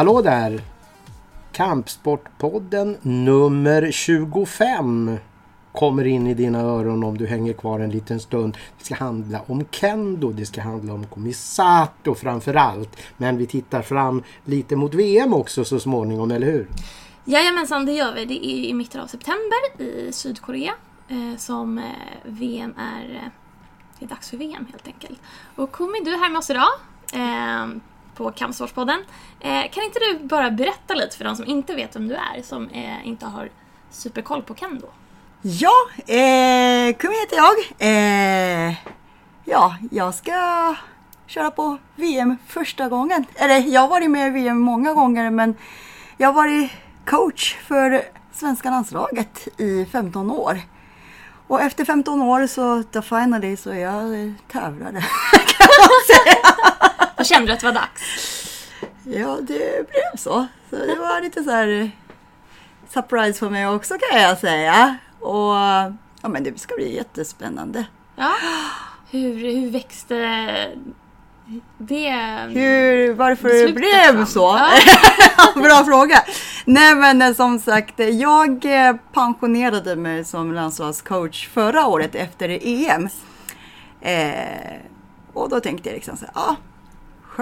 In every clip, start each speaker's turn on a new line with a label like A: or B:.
A: Hallå där! Kampsportpodden nummer 25 kommer in i dina öron om du hänger kvar en liten stund. Det ska handla om kendo, det ska handla om komisato framförallt. Men vi tittar fram lite mot VM också så småningom, eller hur?
B: Jajamensan, det gör vi. Det är i mitten av september i Sydkorea eh, som eh, VM är... Eh, det är dags för VM helt enkelt. Och Kumi, du är här med oss idag eh, på Kampsportspodden. Eh, kan inte du bara berätta lite för de som inte vet vem du är, som eh, inte har superkoll på kendo?
C: Ja, eh, Kumi heter jag. Eh, ja, jag ska köra på VM första gången. Eller jag har varit med i VM många gånger men jag har varit coach för svenska landslaget i 15 år. Och efter 15 år så, the finally, så jag tävlade. kan man säga.
B: Då kände du att det var dags?
C: Ja, det blev så. Så det var lite så här surprise för mig också kan jag säga. Och ja, men det ska bli jättespännande.
B: Ja. Hur, hur växte det
C: Hur, varför det blev
B: fram?
C: så?
B: Ja.
C: Bra fråga. Nej men eh, som sagt, jag eh, pensionerade mig som landslagscoach förra året efter EM. Eh, och då tänkte jag liksom så här, ja,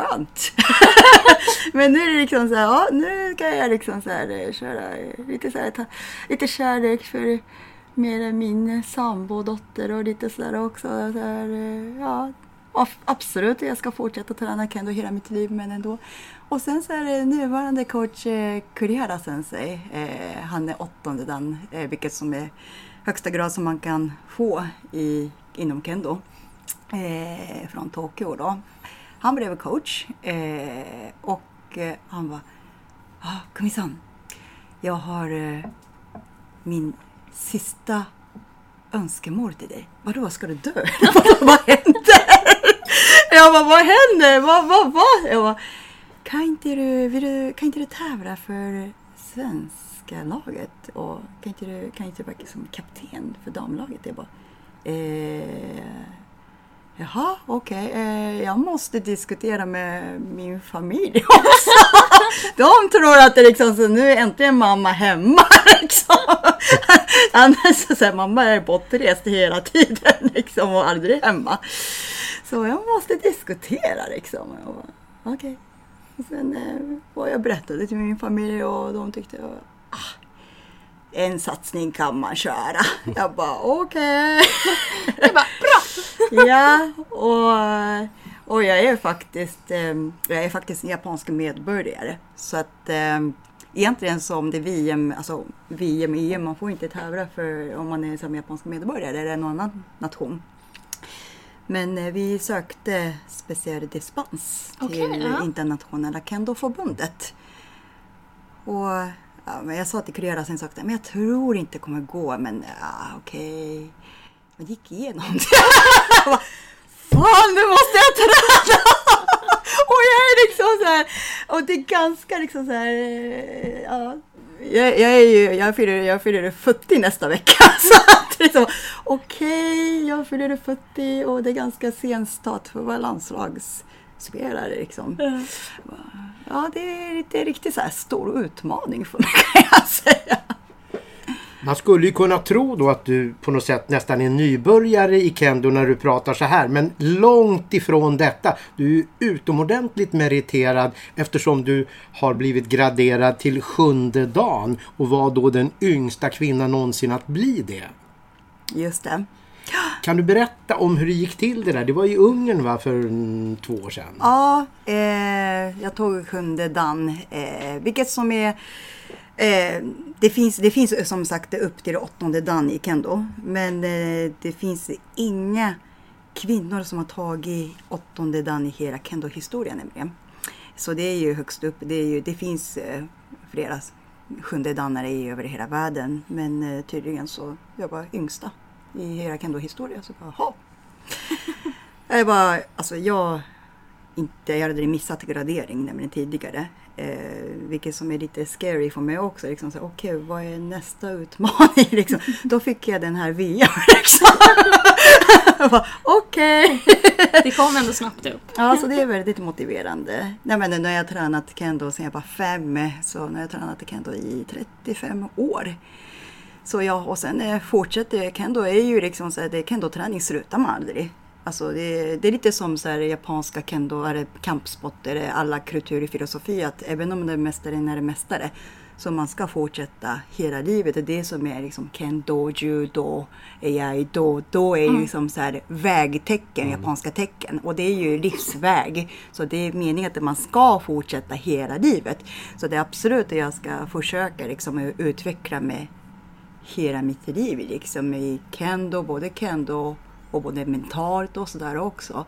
C: skönt. men nu är det liksom så här, ja, nu ska jag liksom så här eh, köra eh, lite så här, ta, lite kärlek för mer min sambodotter och lite så där också. Så här, eh, ja, Absolut, jag ska fortsätta träna kendo hela mitt liv men ändå. Och sen så är det nuvarande coach eh, Kurihara Sensei. Eh, han är åttonde dan, eh, vilket som är högsta grad som man kan få i, inom kendo. Eh, från Tokyo då. Han blev coach eh, och eh, han var ah, Kumisan, jag har eh, min sista önskemål till dig. Vadå, ska du dö? vad händer? Jag bara, vad händer? Vad, vad, vad? Jag bara, kan inte du, vill du, kan inte du tävla för svenska laget? Och kan inte du, kan inte du verka som kapten för damlaget? Jag bara, eh, Jaha, okej. Eh, jag måste diskutera med min familj också. De tror att det liksom, så nu är äntligen mamma hemma. Liksom. Annars så säger mamma är bortrest hela tiden liksom, och aldrig hemma. Så jag måste diskutera liksom. Okej. Och sen eh, jag berättade till min familj och de tyckte ah, en satsning kan man köra. Jag bara okej.
B: Okay.
C: Ja, och, och jag är faktiskt eh, jag är faktiskt en japansk medborgare. Så att eh, egentligen som det är VM, alltså VM, EM, man får inte tävla för om man är som japansk medborgare eller någon annan nation. Men eh, vi sökte speciell dispens till
B: Okej, ja.
C: internationella kendoförbundet. Och ja, men jag sa till Kurera sen sagt, men jag tror inte det kommer gå, men ja, okej. Men det gick igenom. Bara, Fan, nu måste jag träna! Och jag är liksom så här, och det är ganska liksom så här, eh, ja. Jag, jag är ju, jag fyller, jag fyller 40 nästa vecka. Så att det är så, okej, jag fyller 40 och det är ganska sen start för att vara landslagsspelare liksom. Ja, det är lite riktigt så här stor utmaning för mig kan jag säga.
A: Man skulle ju kunna tro då att du på något sätt nästan är nybörjare i kendo när du pratar så här. Men långt ifrån detta. Du är utomordentligt meriterad eftersom du har blivit graderad till sjunde dagen och var då den yngsta kvinnan någonsin att bli det.
C: Just det.
A: Kan du berätta om hur det gick till det där? Det var i Ungern va, för två år sedan?
C: Ja, eh, jag tog sjunde dan, eh, vilket som är Eh, det, finns, det finns som sagt upp till åttonde dan i kendo. Men eh, det finns inga kvinnor som har tagit åttonde dan i hela kendo-historien nämligen. Så det är ju högst upp. Det, är ju, det finns eh, flera sjunde danare i över hela världen. Men eh, tydligen så jag var yngsta i hela kendo-historien. Så bara, "Jaha." Jag bara, alltså jag inte, jag hade missat gradering nämligen tidigare. Eh, vilket som är lite scary för mig också. Liksom, Okej, vad är nästa utmaning? Liksom. Då fick jag den här VM. Liksom. Jag Okej.
B: Det det kom ändå snabbt upp.
C: Ja, så det är väldigt motiverande. Nej, men nu har jag tränat kendo sedan jag var fem, så nu har jag tränat kendo i 35 år. Så ja, och sen eh, fortsätter kendo är ju liksom så här, det kendo-träning slutar man aldrig. Alltså det, det är lite som så här, japanska kendo, eller kampsporter, alla kulturfilosofi, att även om det är mästaren är mästare, så man ska fortsätta hela livet. Det är det som är liksom kendo, judo, aido. Då är ju liksom så här vägtecken, japanska tecken. Och det är ju livsväg. Så det är meningen att man ska fortsätta hela livet. Så det är absolut att jag ska försöka liksom utveckla mig hela mitt liv. Liksom i kendo, både kendo och både mentalt och sådär också.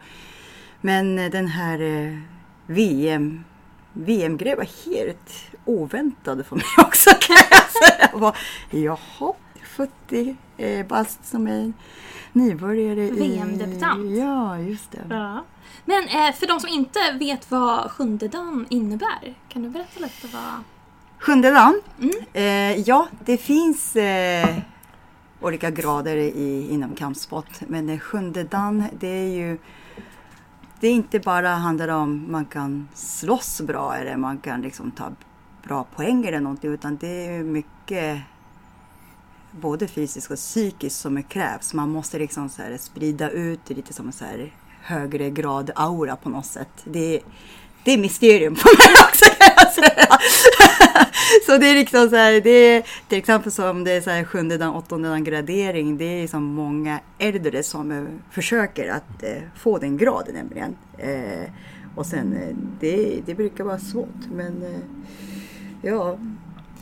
C: Men den här eh, VM VM-grej var helt oväntad för mig också kan jag säga. Jag bara, jaha, 40 eh, bast som är nybörjare i...
B: VM-debutant.
C: Ja, just det.
B: Ja. Men eh, för de som inte vet vad sjunde dagen innebär, kan du berätta lite vad...
C: Sjunde dagen?
B: Mm.
C: Eh, ja, det finns eh, olika grader i, inom kampsport. Men eh, sjunde dan, det är ju det är inte bara handlar om man kan slåss bra eller man kan liksom ta bra poäng eller någonting utan det är mycket både fysiskt och psykiskt som krävs. Man måste liksom så här sprida ut det lite som en så här högre grad aura på något sätt. Det är, det är mysterium för mig också kan jag säga. så det är liksom så här, det är till exempel som det är så här sjunde dan, åttonde dan gradering. Det är liksom många äldre som eh, försöker att eh, få den graden nämligen. Eh, och sen eh, det, det brukar vara svårt men eh, ja,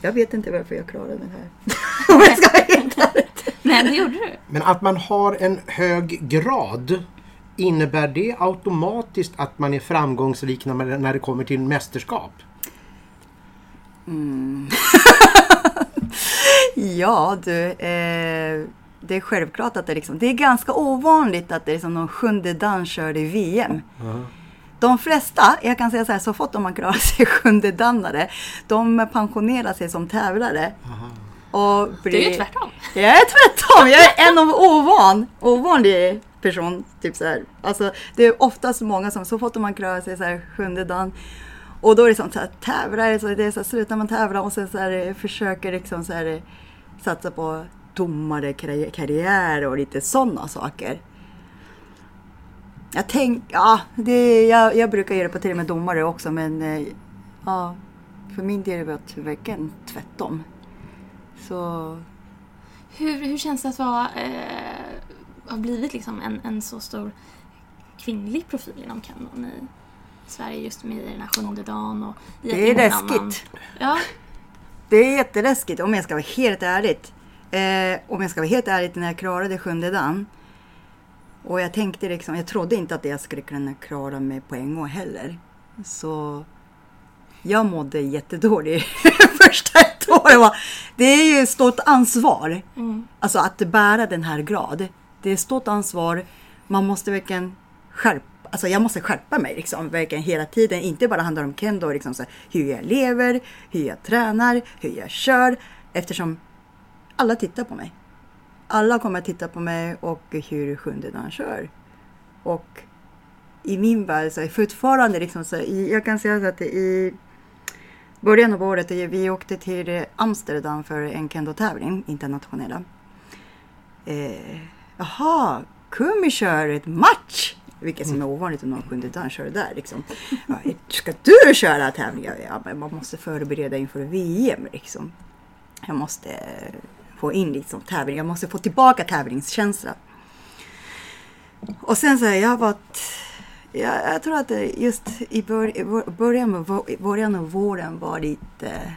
C: jag vet inte varför jag klarar den här. Om jag ska vara helt ärlig.
B: Men det gjorde du.
A: Men att man har en hög grad Innebär det automatiskt att man är framgångsrik när, man, när det kommer till mästerskap?
C: Ja du, eh, det är självklart att det, liksom, det är ganska ovanligt att det är liksom någon sjunde dan kör i VM. De flesta, jag kan säga så här, så fort de klarar sig sjunde danare, de pensionerar sig som tävlare. Och blir...
B: Det är ju tvärtom.
C: Jag är tvärtom, jag är en av ovan, ovanlig person. Typ så här. Alltså, det är oftast många som, så fort man klarar sig så här sjunde dagen och då är det sånt så här, tävlar, så det är så här, slutar man tävla och sen så här, försöker liksom så här, satsa på domare, karriär och lite sådana saker. Jag tänk, ja, det, jag, jag brukar göra på till och med domare också men eh, ja, för min del var det verkligen tvärtom. Så
B: Hur, hur känns det att vara, eh, ha blivit liksom en, en så stor kvinnlig profil inom kanon i Sverige just med i den här sjunde dagen och i
C: det är läskigt.
B: Ja,
C: Det är jätteläskigt om jag ska vara helt ärligt. Eh, om jag ska vara helt ärlig när jag klarade sjunde dagen. Och jag tänkte liksom, jag trodde inte att jag skulle kunna klara mig på en gång heller. Så jag mådde jättedåligt första ett år. Det är ju ett stort ansvar.
B: mm.
C: Alltså att bära den här grad. Det är ett stort ansvar. Man måste verkligen skärpa Alltså jag måste skärpa mig liksom, verkligen hela tiden. Inte bara handla om kendo, liksom så här, hur jag lever, hur jag tränar, hur jag kör. Eftersom alla tittar på mig. Alla kommer att titta på mig och hur sjunde dagen kör. Och i min värld så är fortfarande liksom så i- jag kan säga så att i början av året, eh, vi åkte till Amsterdam för en kendo-tävling, internationella. Eh, jaha, Kumi kör ett match! Vilket som är ovanligt om någon sjunde dan kör det där liksom. Ja, ska du köra tävlingar? Ja, men man måste förbereda inför VM liksom. Jag måste eh, få in liksom tävling, jag måste få tillbaka tävlingskänslan. Och sen så här, jag har varit... Jag, jag tror att det just i bör, i bör- början, av början av våren var lite...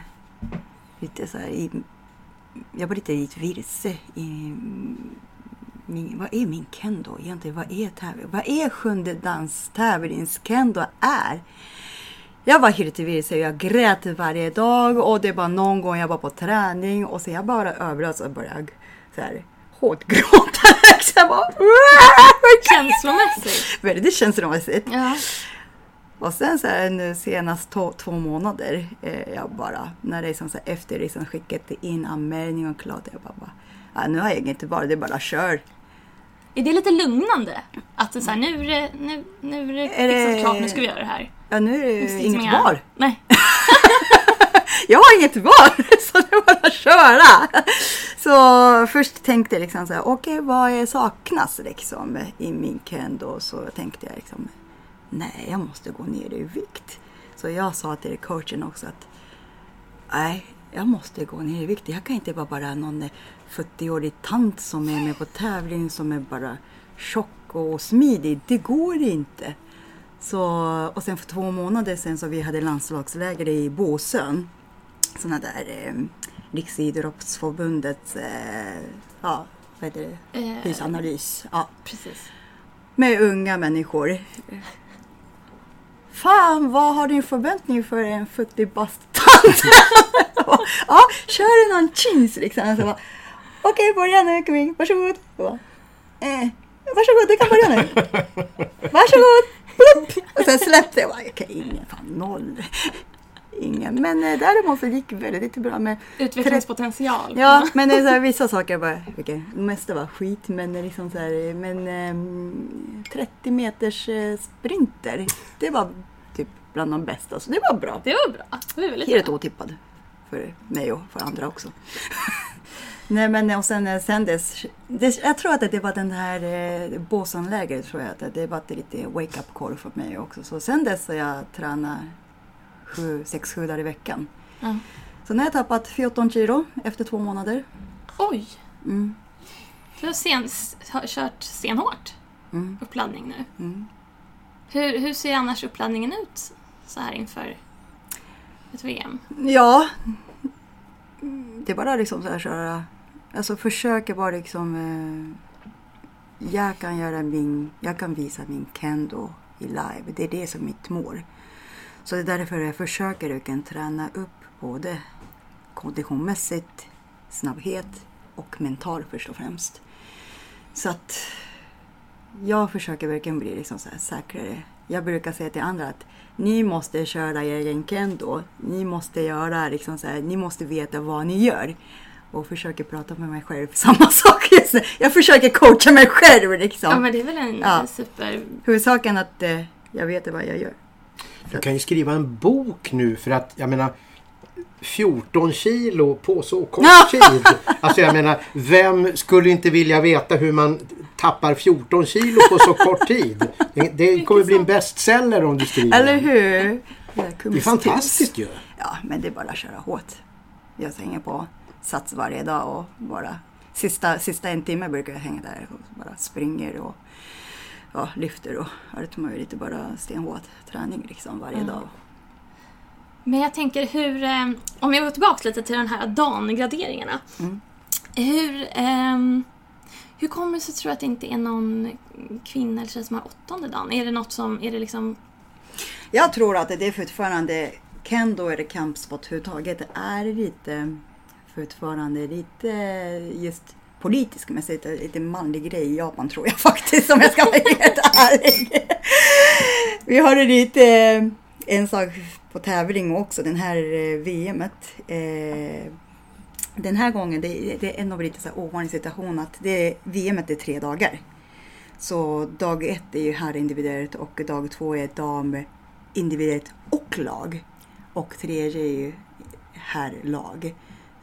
C: Lite så här, i, jag var lite, lite vilse i min, vad är min kendo egentligen? Vad är tävling? Vad är sjunde dans tävlingskendo är? Jag var helt vilse. Jag grät varje dag och det var någon gång jag var på träning och så jag bara överallt så började så här hårt gråta. Så jag bara,
B: känslomässigt.
C: Väldigt känslomässigt.
B: Ja.
C: Och sen så här nu senast två, två månader, eh, jag bara, när som så här, efter liksom skickat in anmälning och klart, jag bara, bara ja, nu har jag inget val, det är bara kör.
B: Är det lite lugnande? Att det så här, nu är det, nu, nu är det
C: Är det-
B: fixat klart, nu ska vi göra det här.
C: Ja, nu är det
B: Finns liksom
C: inget
B: inga-
C: val.
B: Nej.
C: Jag har inget val, så det är bara att köra. Så först tänkte jag liksom så här, okej vad är saknas liksom i min kendo? Så tänkte jag liksom, nej jag måste gå ner i vikt. Så jag sa till coachen också att, nej jag måste gå ner i vikt. Jag kan inte vara bara någon 40-årig tant som är med på tävling som är bara tjock och smidig. Det går inte. Så, och sen för två månader sen så vi hade landslagsläger i Båsön. Sådana där eh, Riksidrottsförbundets eh, ja, vad heter det?
B: Eh.
C: Ja,
B: Precis.
C: med unga människor. Fan, vad har du förväntning för en 40 bast tant? ja, kör någon chins liksom? Så bara, Okej, börja nu Kung, varsågod. Jag bara, eh, varsågod, du kan börja nu. Varsågod. Plupp. Och sen släppte jag. Okej, ingen, fan noll. Ingen. Men eh, däremot så gick det väldigt bra med
B: Utvecklingspotential.
C: Ja, men det är så här, vissa saker bara, okej, det mesta var skit, men liksom så här, men ehm, 30 meters eh, sprinter, det var typ bland de bästa, så det var bra.
B: Det var bra. Det var väldigt
C: Helt
B: bra.
C: otippad för mig och för andra också. Nej men och sen, eh, sen dess, det, jag tror att det var den här eh, Båsanlägret tror jag att det var lite wake up call för mig också. Så sen dess har jag tränat sju, sex, sju dagar i veckan.
B: Ja.
C: Så nu har jag tappat 14 kilo efter två månader.
B: Oj!
C: Mm.
B: Du har sen, har kört stenhårt
C: Mm.
B: uppladdning nu.
C: Mm.
B: Hur, hur ser annars uppladdningen ut så här inför ett VM?
C: Ja, det är bara liksom så här köra. Alltså försöka bara liksom. Eh, jag kan göra min, jag kan visa min kendo i live. Det är det som är mitt mål. Så det är därför jag försöker verkligen träna upp både konditionmässigt, snabbhet och mental först och främst. Så att jag försöker verkligen bli liksom så här säkrare. Jag brukar säga till andra att ni måste köra er egen kendo. Ni måste göra liksom så här, ni måste veta vad ni gör. Och försöker prata med mig själv. Samma sak just nu. Jag försöker coacha mig själv liksom.
B: Ja, men det är väl en
C: Ja.
B: super...
C: Huvudsaken att eh, jag vet vad jag gör.
A: Du kan ju skriva en bok nu för att jag menar 14 kilo på så kort tid. Alltså jag menar, vem skulle inte vilja veta hur man tappar 14 kilo på så kort tid? Det, kommer bli en bestseller om du skriver.
C: Eller hur?
A: Det är fantastiskt ju.
C: Ja, men det är bara att köra hårt. Jag hänger på sats varje dag och bara sista, sista en timme brukar jag hänga där och bara springer och ja, lyfter och allt möjligt. Bara stenhård träning liksom varje
B: Mm.
C: dag.
B: Men jag tänker hur... Eh, om jag går tillbaka lite till den här Dan-graderingarna.
C: Mm.
B: Hur... ehm, hur kommer det sig tror du att det inte är någon kvinna eller tjej som har åttonde dagen? Är det något som... Är det liksom...
C: Jag tror att det är fortfarande kendo eller kampsport överhuvudtaget är lite fortfarande lite just politisk mässigt, lite manlig grej i Japan tror jag faktiskt om jag ska vara helt ärlig. Vi har det lite eh, en sak på tävling också, den här eh, VMet. Eh, den här gången, det, det är en av lite så här ovanlig situation att det, VMet är tre dagar. Så dag ett är ju här individuellt och dag två är dam individuellt och lag. Och tredje är ju herrlag.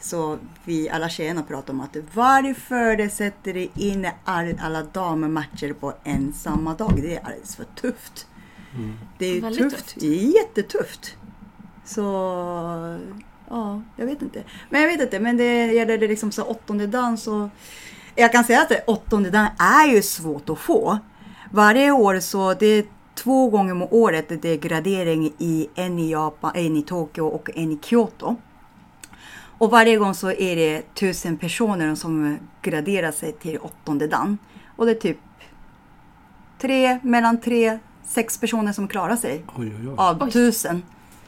C: Så vi alla tjejerna pratar om att varför det sätter det in all, alla dammatcher på en samma dag. Det är alldeles för tufft. Det är ju
B: Väldigt
C: tufft.
B: tufft.
C: Det är jättetufft. Så ja, jag vet inte. Men jag vet inte, men det gäller det liksom så åttonde dagen så jag kan säga att det åttonde dagen är ju svårt att få. Varje år så det är två gånger om året det är gradering i en i Japan, en i Tokyo och en i Kyoto. Och varje gång så är det tusen personer som graderar sig till åttonde dagen. Och det är typ tre, mellan tre, sex personer som klarar sig
A: Oj, oj, oj.
C: av
B: Oj.
C: tusen.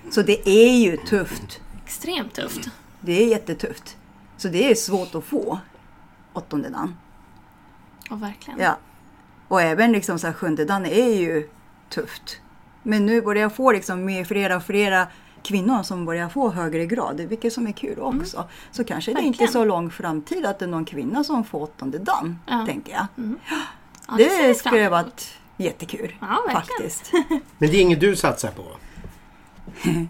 C: Så det är ju tufft.
B: Extremt tufft.
C: Det är jättetufft. Så det är svårt att få åttonde dagen.
B: Ja, verkligen.
C: Ja. Och även liksom så här sjunde dagen är ju tufft. Men nu börjar jag få liksom med flera och flera kvinnor som börjar få högre grad, vilket som är kul också. Så kanske det inte är
B: Verkligen.
C: så lång framtid att det är någon kvinna som får åttonde dagen,
B: Ja.
C: tänker jag.
B: Ja, det
C: det skulle varit jättekul.
B: Ja, verkligen.
C: faktiskt.
A: Men det är inget du satsar på?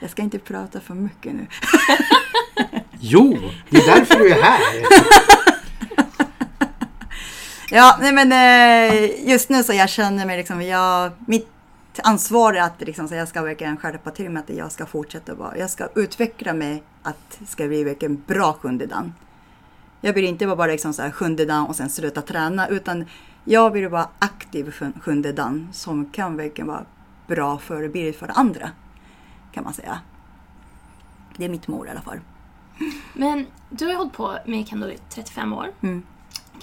C: Jag ska inte prata för mycket nu.
A: Jo, det är därför du är här.
C: Ja, nej men eh, just nu så jag känner mig liksom, jag, mitt ansvar är att liksom, så jag ska verkligen skärpa till mig att jag ska fortsätta vara, jag ska utveckla mig att det ska bli verkligen bra sjunde dan. Jag vill inte bara liksom så här sjunde dan och sen sluta träna utan jag vill vara aktiv sjun- sjunde dan som kan verkligen vara bra förebild för andra. Kan man säga. Det är mitt mål i alla fall.
B: Men du har ju hållit på med kendo i 35 år.
C: Mm.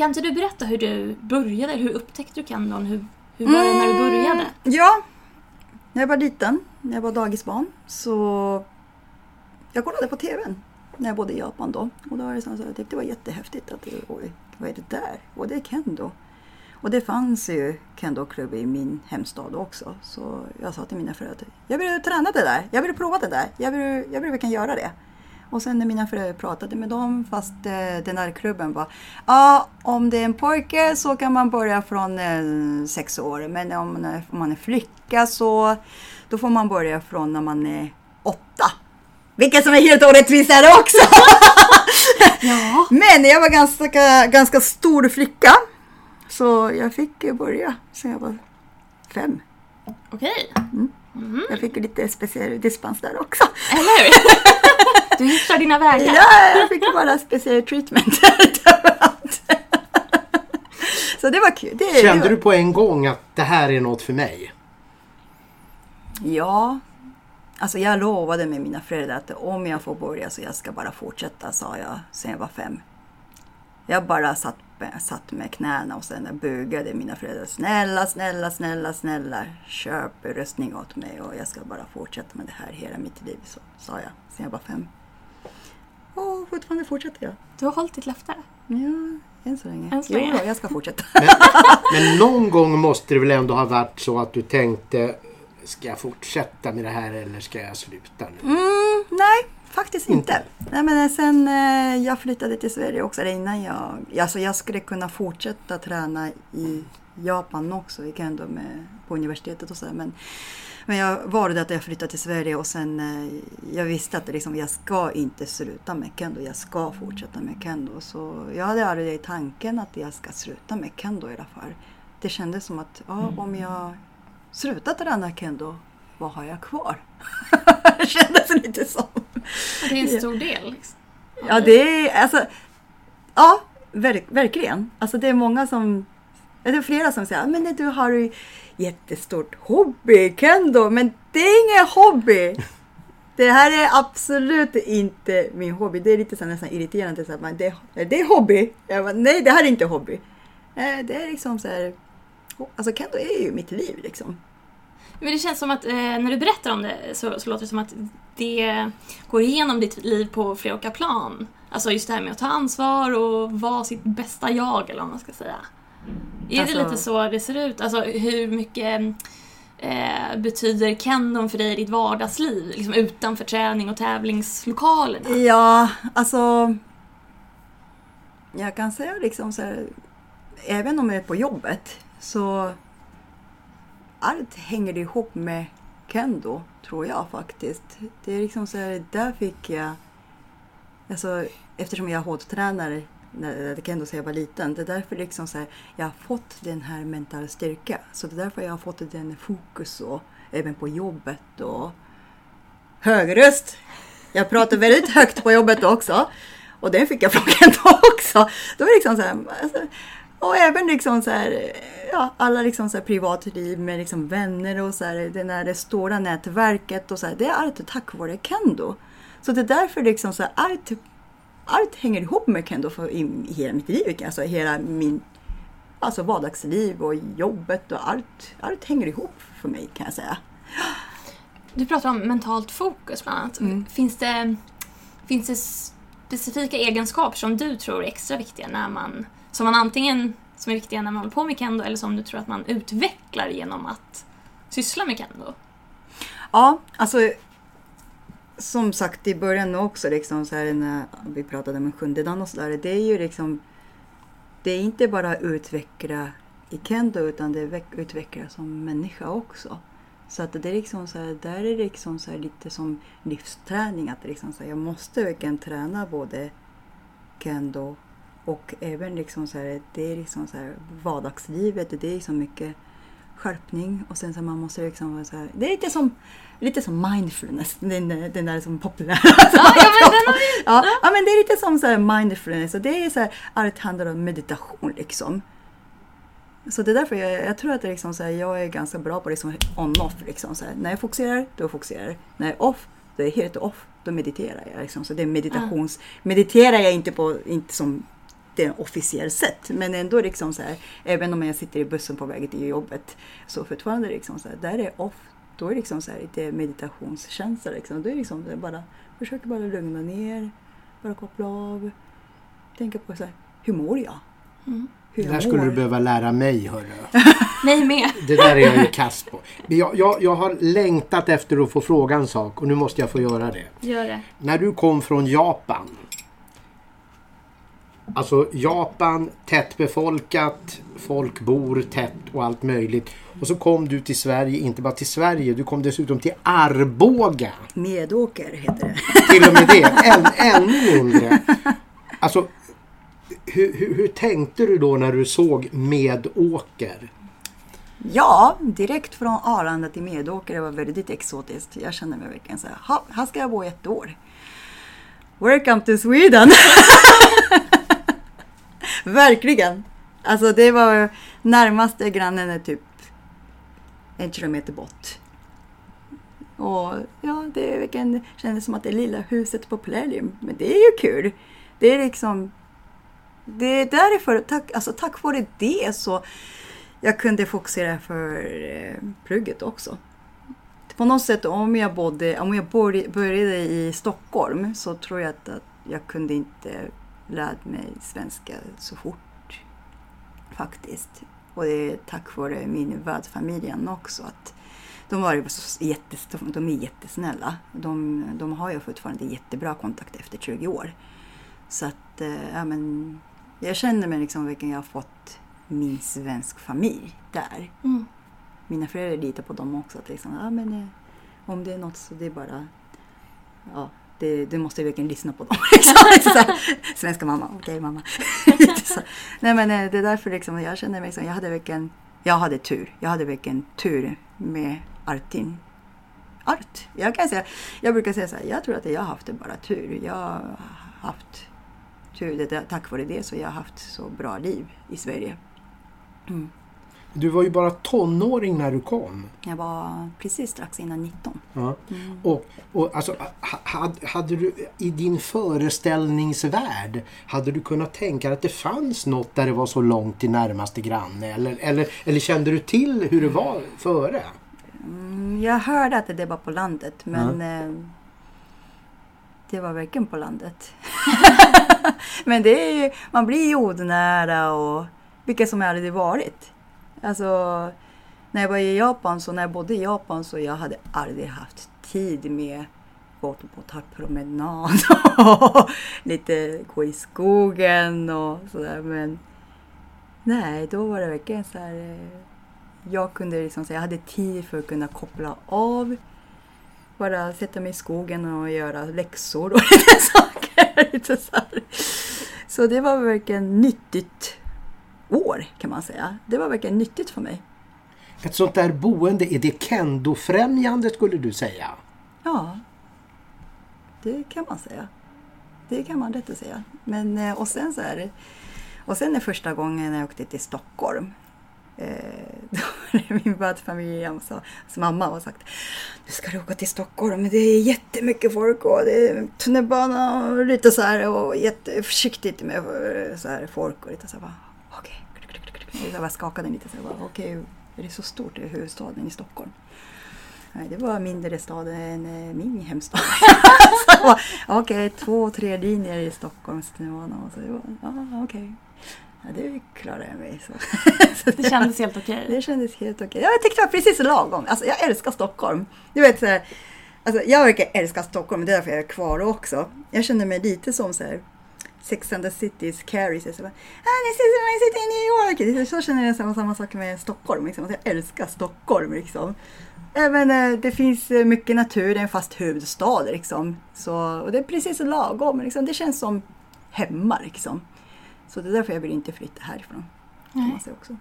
B: Kan inte du berätta hur du började? Hur upptäckte du kendon? Hur, hur var det när du började?
C: Ja, när jag var liten, när jag var dagisbarn, så jag kollade på TVn när jag bodde i Japan då. Och då var det så att jag tyckte det var jättehäftigt att det, oj, vad är det där? Och det är kendo. Och det fanns ju kendoklubb i min hemstad också. Så jag sa till mina föräldrar jag vill träna det där. Jag vill prova det där. Jag vill, jag vill verkligen göra det. Och sen när mina föräldrar pratade med dem, fast eh, den där klubben var Ja, om det är en pojke så kan man börja från eh, sex år. Men om man, är, flicka så då får man börja från när man är åtta. Vilket som är helt orättvist är det också!
B: Ja.
C: Men jag var ganska, ganska stor flicka. Så jag fick börja sen jag var fem.
B: Okej.
C: Jag fick lite speciell dispens där också.
B: Eller hur? Du hittar dina vägar.
C: Ja, jag fick bara speciell treatment. Så det var kul. Det,
A: Kände
C: det
A: du på en gång att det här är något för mig?
C: Ja. Alltså jag lovade med mina föräldrar att om jag får börja så jag ska bara fortsätta, sa jag sen jag var fem. Jag bara satt, satt med knäna och sen bugade mina föräldrar. Snälla, snälla, snälla, snälla, köp röstning åt mig och jag ska bara fortsätta med det här hela mitt liv, så sa jag sen jag var fem. Och fortfarande fortsätter jag.
B: Du har hållit ditt löfte.
C: Ja, än så länge.
B: Än så länge.
C: Jo, jag ska fortsätta.
A: Men någon gång måste det väl ändå ha varit så att du tänkte Ska jag fortsätta med det här eller ska jag sluta nu?
C: Mm, nej, faktiskt inte. Nej, men sen eh, jag flyttade till Sverige också, innan jag... Alltså jag skulle kunna fortsätta träna i Japan också, i kendo med, på universitetet och så. här, Men, men jag valde att jag flyttade till Sverige och sen eh, jag visste att liksom, jag ska inte sluta med kendo. Jag ska fortsätta med kendo. Så jag hade aldrig i tanken att jag ska sluta med kendo i alla fall. Det kändes som att ja, om jag slutar träna kendo, vad har jag kvar? det kändes lite som.
B: Det är en stor del. Liksom.
C: Ja, det är alltså... Ja, verk, verkligen. Alltså det är många som... Det är flera som säger men du har ju jättestort hobby, kendo. Men det är ingen hobby. Det här är absolut inte min hobby. Det är lite så nästan irriterande. Så att man, det, det är hobby. Jag bara, nej, det här är inte hobby. Eh, Det är liksom så här... Alltså kendo är ju mitt liv liksom.
B: Men det känns som att eh, när du berättar om det så, så låter det som att det går igenom ditt liv på flera olika plan. Alltså just det här med att ta ansvar och vara sitt bästa jag eller vad man ska säga. Är
C: Alltså-
B: det lite så det ser ut? Alltså hur mycket eh, betyder kendon för dig i ditt vardagsliv? Liksom utanför träning och tävlingslokalerna?
C: Ja, alltså... Jag kan säga liksom så här, även om jag är på jobbet så allt hänger ihop med kendo, tror jag faktiskt. Det är liksom så här, där fick jag... Alltså, eftersom jag är när kendo sedan jag var liten. Det är därför liksom så här, jag har fått den här mentala styrka. Så det är därför jag har fått den fokus och även på jobbet och Högröst! Jag pratar väldigt högt på jobbet också. Och den fick jag från Kendo också. Då var det liksom så här, alltså, och även liksom så här, ja, alla liksom så här privatliv med liksom vänner och så här, det där det stora nätverket och så här, det är allt tack vare kendo. Så det är därför liksom så här, allt, allt hänger ihop med kendo för i, i hela mitt liv, alltså hela min alltså vardagsliv och jobbet och allt, allt hänger ihop för mig kan jag säga.
B: Du pratar om mentalt fokus bland annat.
C: Mm.
B: Finns, det, finns det specifika egenskaper som du tror är extra viktiga när man, som man antingen som är viktiga när man håller på med kendo eller som du tror att man utvecklar genom att syssla med kendo?
C: Ja, alltså som sagt i början också, liksom, så här, när vi pratade om sjunde dan och sådär. Det är ju liksom, det är inte bara utveckla i kendo utan det utvecklar som människa också. Så att det är liksom så här, där är det liksom så lite som livsträning. Att liksom så här, jag måste verkligen träna både kendo och även liksom så här, det är liksom så här, vardagslivet. Det är liksom mycket skärpning och sen så man måste liksom vara så här, Det är lite som, lite som mindfulness, den, den där som populär. Ja, ja, men den vi... ja, ja, men det är lite som så här mindfulness och det är så här, allt handlar om meditation liksom. Så det är därför jag, jag tror att liksom så här, jag är ganska bra på liksom on-off. Liksom så här, när jag fokuserar, då fokuserar jag. När jag är off, då är jag helt off. Då mediterar jag. Liksom. Så det är meditations... Mm. Mediterar jag inte på, inte som det är officiellt sätt. Men ändå liksom så här, även om jag sitter i bussen på väg till jobbet. Så fortfarande liksom så här, där är off. Då är det liksom så här, lite meditationskänsla. Liksom. Då är det liksom det bara, försöker bara lugna ner, bara koppla av. Tänka på så här, hur mår jag?
A: Mm. Hur det där skulle du behöva lära mig hörru.
B: mig med.
A: Det där är jag ju kass på. Jag, jag, jag har längtat efter att få fråga en sak och nu måste jag få göra det.
B: Gör det.
A: När du kom från Japan. Alltså Japan, tättbefolkat, folk bor tätt och allt möjligt. Och så kom du till Sverige, inte bara till Sverige, du kom dessutom till Arboga.
C: Medåker heter det.
A: Till och med det, än, ännu mindre. Alltså hur, hur, hur, tänkte du då när du såg Medåker?
C: Ja, direkt från Arlanda till Medåker. Det var väldigt exotiskt. Jag kände mig verkligen så här, här ska jag bo ett år. Welcome to Sweden! verkligen! Alltså det var närmaste grannen är typ en kilometer bort. Och ja, det kändes som att det lilla huset på Plerium. Men det är ju kul. Det är liksom det är därför, tack, alltså tack vare det så jag kunde fokusera för eh, plugget också. På något sätt om jag, bodde, om jag började i Stockholm så tror jag att, att jag kunde inte lära mig svenska så fort faktiskt. Och det är tack vare min värdfamiljen också. Att de, var jättes, de är jättesnälla. De, de har ju fortfarande jättebra kontakt efter 20 år. Så att, eh, ja men jag känner mig liksom vilken jag har fått min svensk familj där. Mm. Mina föräldrar litar på dem också. Att liksom, ja, men, eh, om det är något så det är bara... Ja, det, du måste verkligen lyssna på dem. Liksom. Svenska mamma, okej okay, mamma. Nej men eh, det är därför liksom, jag känner mig som, jag hade verkligen, jag hade tur. Jag hade verkligen tur med Artin. Art. Jag kan säga, jag brukar säga så här, jag tror att jag har haft det bara tur. Jag har haft tur. Det, tack vare det så jag har haft så bra liv i Sverige.
A: Mm. Du var ju bara tonåring när du kom.
C: Jag var precis strax innan 19.
A: Ja. Mm. Och, och alltså, hade, hade du i din föreställningsvärld, hade du kunnat tänka att det fanns något där det var så långt till närmaste granne? Eller, eller, eller kände du till hur det var före?
C: Mm, jag hörde att det var på landet men mm. det var verkligen på landet. Men det är ju, man blir jordnära och vilka som jag aldrig varit. Alltså, när jag var i Japan, så när jag bodde i Japan så jag hade aldrig haft tid med gå på promenad och lite gå i skogen och sådär. Men nej, då var det verkligen så här. Eh, jag kunde liksom säga, jag hade tid för att kunna koppla av. Bara sätta mig i skogen och göra läxor och lite saker. så här. Så det var verkligen nyttigt år kan man säga. Det var verkligen nyttigt för mig.
A: Ett sånt där boende, är det kendo-främjande skulle du säga?
C: Ja, det kan man säga. Det kan man rätt säga. Men, eh, och sen så är det, och sen är första gången jag åkte till Stockholm Eh, då var det min värdfamilj som mamma har sagt Nu ska du åka till Stockholm, det är jättemycket folk och det är tunnelbana och lite så här och jätteförsiktigt med så här folk och lite så här okej. Okay. Jag bara skakade lite så okej, okay, är det så stort i huvudstaden i Stockholm? Nej, det var mindre stad än eh, min hemstad. okej, okay, två, tre linjer i Stockholms ja, okej. Okay. Ja, det klarade jag mig. Så.
B: så det, kändes helt okej?
C: Okay. Det kändes helt okej. Ja, jag tyckte det var precis lagom. Alltså, jag älskar Stockholm. Du vet, så här, Alltså, jag verkar älska Stockholm, det är därför jag är kvar också. Jag känner mig lite som så här, Sex and the City's Carrie. Så bara, ah, this is my city New York. Så känner jag samma, samma sak med Stockholm. Liksom. Jag älskar Stockholm. Liksom. Även eh, det finns eh, mycket natur, det är en fast huvudstad. Liksom. Så, och det är precis lagom. Liksom. Det känns som hemma. Liksom. Så det är därför jag vill inte flytta härifrån. kan man säga också.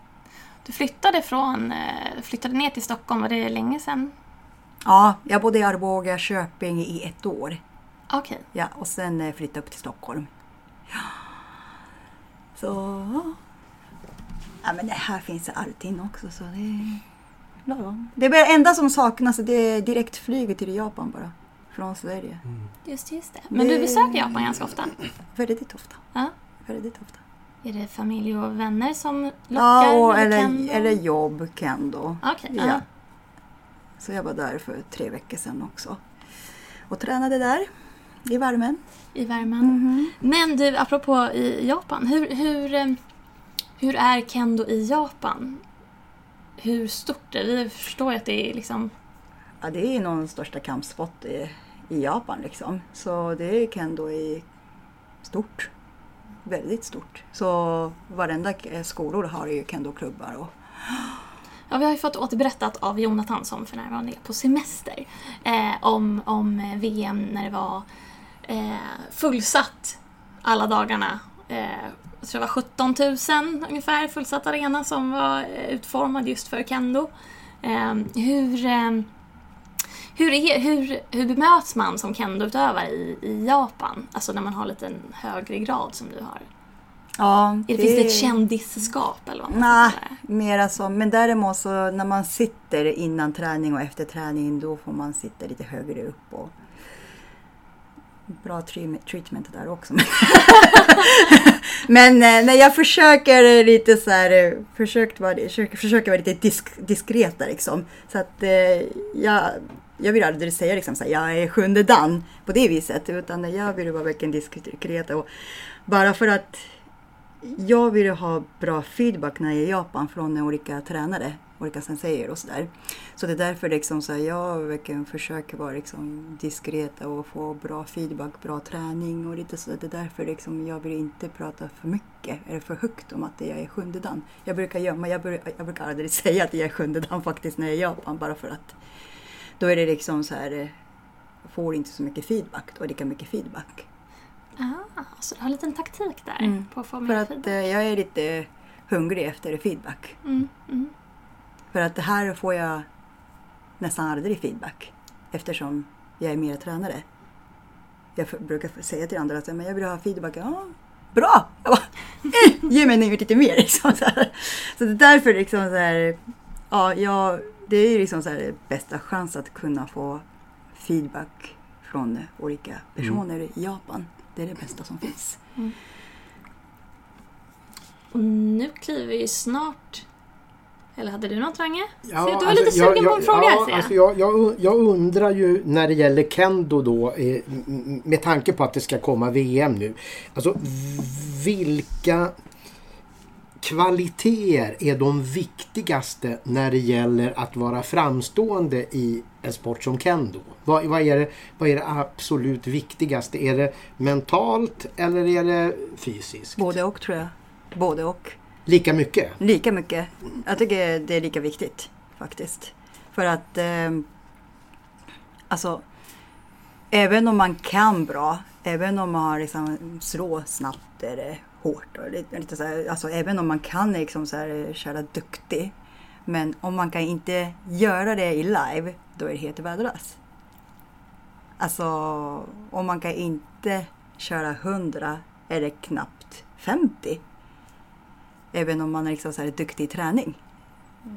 B: Du flyttade, från, eh, flyttade ner till Stockholm, var det länge sedan?
C: Ja, jag bodde i Arboga, Köping i ett år.
B: Okej.
C: Ja, och sen flyttade jag upp till Stockholm. Ja. Så... Ja, men det här finns allting också så det är lagom. Det är enda som saknas det är direktflyget till Japan bara. Från Sverige.
B: Just, just det. Men du
C: Det-
B: besöker Japan ganska ofta?
C: Väldigt ofta.
B: Ja.
C: Väldigt ofta.
B: Är det familj och vänner som lockar?
C: Ja, och, eller,
B: kendo?
C: eller jobb, kendo.
B: Okej,
C: Ja.
B: ja.
C: Så jag var där för tre veckor sedan också. Och tränade där i värmen.
B: i värmen.
C: Mhm.
B: Men du, apropå i Japan. Hur, hur, eh, hur är kendo i Japan? Hur stort är det? Vi förstår ju att det är liksom...
C: Ja, det är nog den största kampsport i, i Japan liksom. Så det är kendo i stort. Väldigt stort. Så varenda skolor har ju kendoklubbar. Och,
B: Ja, vi har ju fått återberättat av Jonathan som för närvarande är på semester. Eh, om, om eh, VM när det var eh, fullsatt alla dagarna. Eh, jag tror det var 17 000 ungefär fullsatt arena som var eh, utformad just för kendo. Eh, hur, eh, hur, är, hur, hur bemöts man som kendoutövare i, i Japan? Alltså när man har lite en högre grad som du har.
C: ja,
B: det, Finns det ett kändisskap eller vad man
C: Nej, mera så. Men däremot så när man sitter innan träning och efter träning då får man sitta lite högre upp. Och bra treatment- där också. Men eh, när jag försöker lite så här, eh, försökt vara, försöker, försöker vara lite disk, diskret där liksom. Så att eh, jag, jag vill aldrig säga liksom så här, jag är sjunde dan på det viset. Utan jag vill vara verkligen diskret. Och bara för att jag vill ha bra feedback när jag är i Japan från olika tränare, olika senseier och sådär. Så det är därför liksom så här, jag verkligen försöker vara liksom diskret och få bra feedback, bra träning och lite så. Det är därför liksom jag vill inte prata för mycket eller för högt om att jag är sjunde dan. Jag brukar gömma, jag, bur, jag brukar aldrig säga att jag är sjunde dan faktiskt när jag är i Japan bara för att då är det liksom så här, eh, får inte så mycket feedback, då lika mycket feedback.
B: Ah, så du har en liten taktik där
C: Mm.
B: på att få
C: För att
B: feedback.
C: eh, jag är lite hungrig efter feedback.
B: Mm, mm.
C: För att det här får jag nästan aldrig feedback eftersom jag är mer tränare. Jag brukar säga till andra att men jag vill ha feedback. Ja, bra! Jag bara, eh, ge mig nu lite mer. Liksom, så, här. så det är därför liksom så här, ja, jag, det är liksom så här, bästa chans att kunna få feedback från olika personer i Japan. Det är det bästa som finns.
B: Och nu kliver vi snart... Eller hade du något Trange?
A: Ja,
B: du var
A: alltså,
B: lite
A: jag-
B: sugen på en fråga
A: ja,
B: jag.
A: alltså jag, jag. Jag undrar ju när det gäller kendo då eh, med tanke på att det ska komma VM nu. Alltså vilka kvaliteter är de viktigaste när det gäller att vara framstående i en sport som kendo? Vad, vad, är, det, vad är det absolut viktigaste? Är det mentalt eller är det fysiskt?
C: Både och tror jag. Både och.
A: Lika mycket?
C: Lika mycket. Jag tycker det är lika viktigt faktiskt. För att eh, alltså även om man kan bra, även om man liksom slår snabbt eller hårt och lite, lite så här, alltså även om man kan liksom så här, köra duktig. Men om man kan inte göra det i live, då är det helt värdelöst. Alltså om man kan inte köra 100 eller knappt 50 Även om man är liksom så här duktig i träning.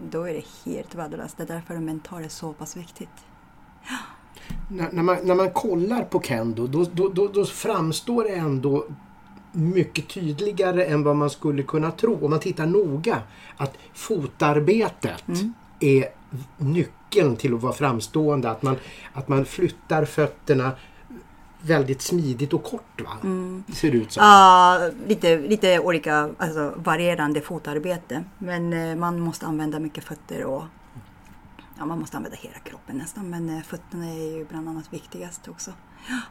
C: Då är det helt värdelöst. Det är därför mental är så pass viktigt.
A: När, när, man, när man kollar på kendo då, då, då, då framstår det ändå mycket tydligare än vad man skulle kunna tro. Om man tittar noga att fotarbetet är nyckeln till att vara framstående. Att man, att man flyttar fötterna väldigt smidigt och kort. Va? Ser det ut som.
C: Ja, lite, lite olika, alltså varierande fotarbete. Men eh, man måste använda mycket fötter och ja, man måste använda hela kroppen nästan. Men eh, fötterna är ju bland annat viktigast också.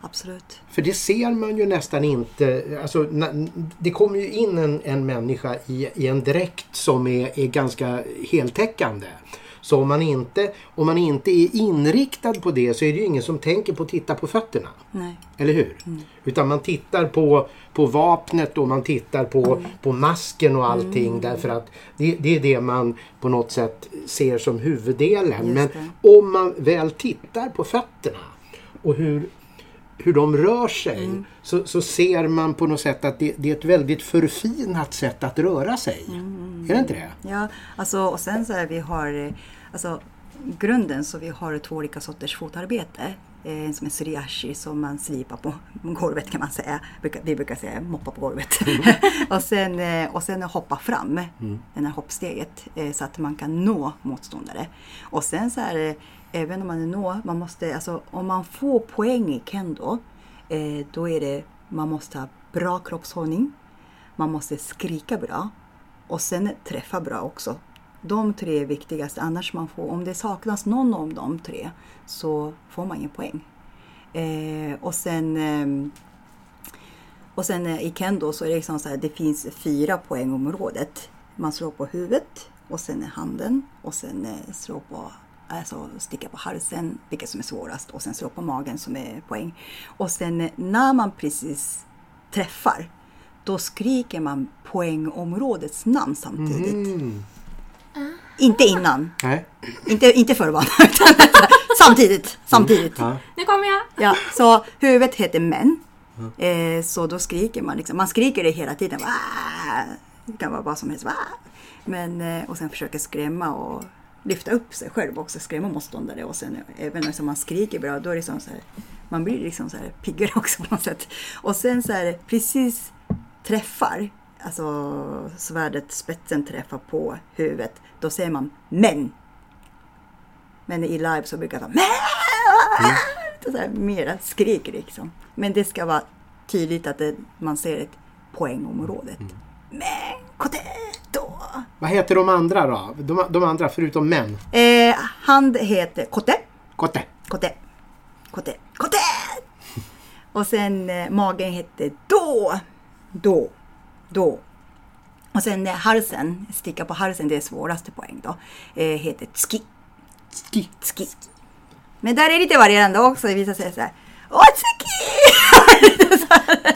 C: Absolut.
A: För det ser man ju nästan inte. Alltså, det kommer ju in en, en människa i, i en dräkt som är, är ganska heltäckande. Så om man, inte, om man inte är inriktad på det så är det ju ingen som tänker på att titta på fötterna.
C: Nej.
A: Eller hur? Utan man tittar på, på vapnet och man tittar på, på masken och allting därför att det, det är det man på något sätt ser som huvuddelen. Men om man väl tittar på fötterna och hur, hur de rör sig så, så ser man på något sätt att det, det är ett väldigt förfinat sätt att röra sig. Är det inte det?
C: Ja, alltså, och sen så är vi har eh, alltså, grunden så vi har två olika sorters fotarbete. Eh, En som är suriashi som man slipar på golvet kan man säga. Vi brukar säga moppa på golvet. och, sen, eh, och sen hoppa fram, det här hoppsteget, så att man kan nå motståndare. Och sen så är det, även om man är nå, man måste, alltså om man får poäng i kendo, eh, då är det, man måste ha bra kroppshållning, man måste skrika bra och sen träffa bra också. De tre är viktigast, annars man får, om det saknas någon av de tre så får man ingen poäng. Eh, och sen, eh, och sen eh, i kendo så är det liksom så här, det finns fyra poängområdet. Man slår på huvudet och sen är handen och sen eh, slår på Alltså sticka på halsen, vilket som är svårast, och sen slå på magen som är poäng. Och sen när man precis träffar, då skriker man poängområdets namn samtidigt.
A: Mm.
C: Inte innan,
A: Nej.
C: inte, inte utan samtidigt. samtidigt.
A: Ja.
B: Nu kommer jag!
C: Ja, så huvudet heter män. Eh, så då skriker man liksom. Man skriker det hela tiden. Wah! Det kan vara vad som helst. Wah! Men, eh, och sen försöker skrämma och lyfta upp sig själv också. Skrämma motståndare. Och sen även om man skriker bra, då är det som så här, man blir liksom så här piggare också på något sätt. Och sen så här, precis träffar, alltså svärdet, spetsen träffar på huvudet, då säger man men. Men i live så brukar vara men! Så här, mera skrik liksom. Men det ska vara tydligt att det, man ser ett poängområdet. Men, kotetto!
A: Vad heter de andra då? De, de andra förutom män?
C: Eh, hand heter kotte,
A: Kotte.
C: kotte, kotte, kotte! Och sen eh, magen heter då, då, då. Och sen eh, halsen, sticka på halsen, det är svåraste poäng då, eh, heter tski.
A: Ski.
C: Tski. Men där är lite varierande också. Vissa säger så här. Åh, tski!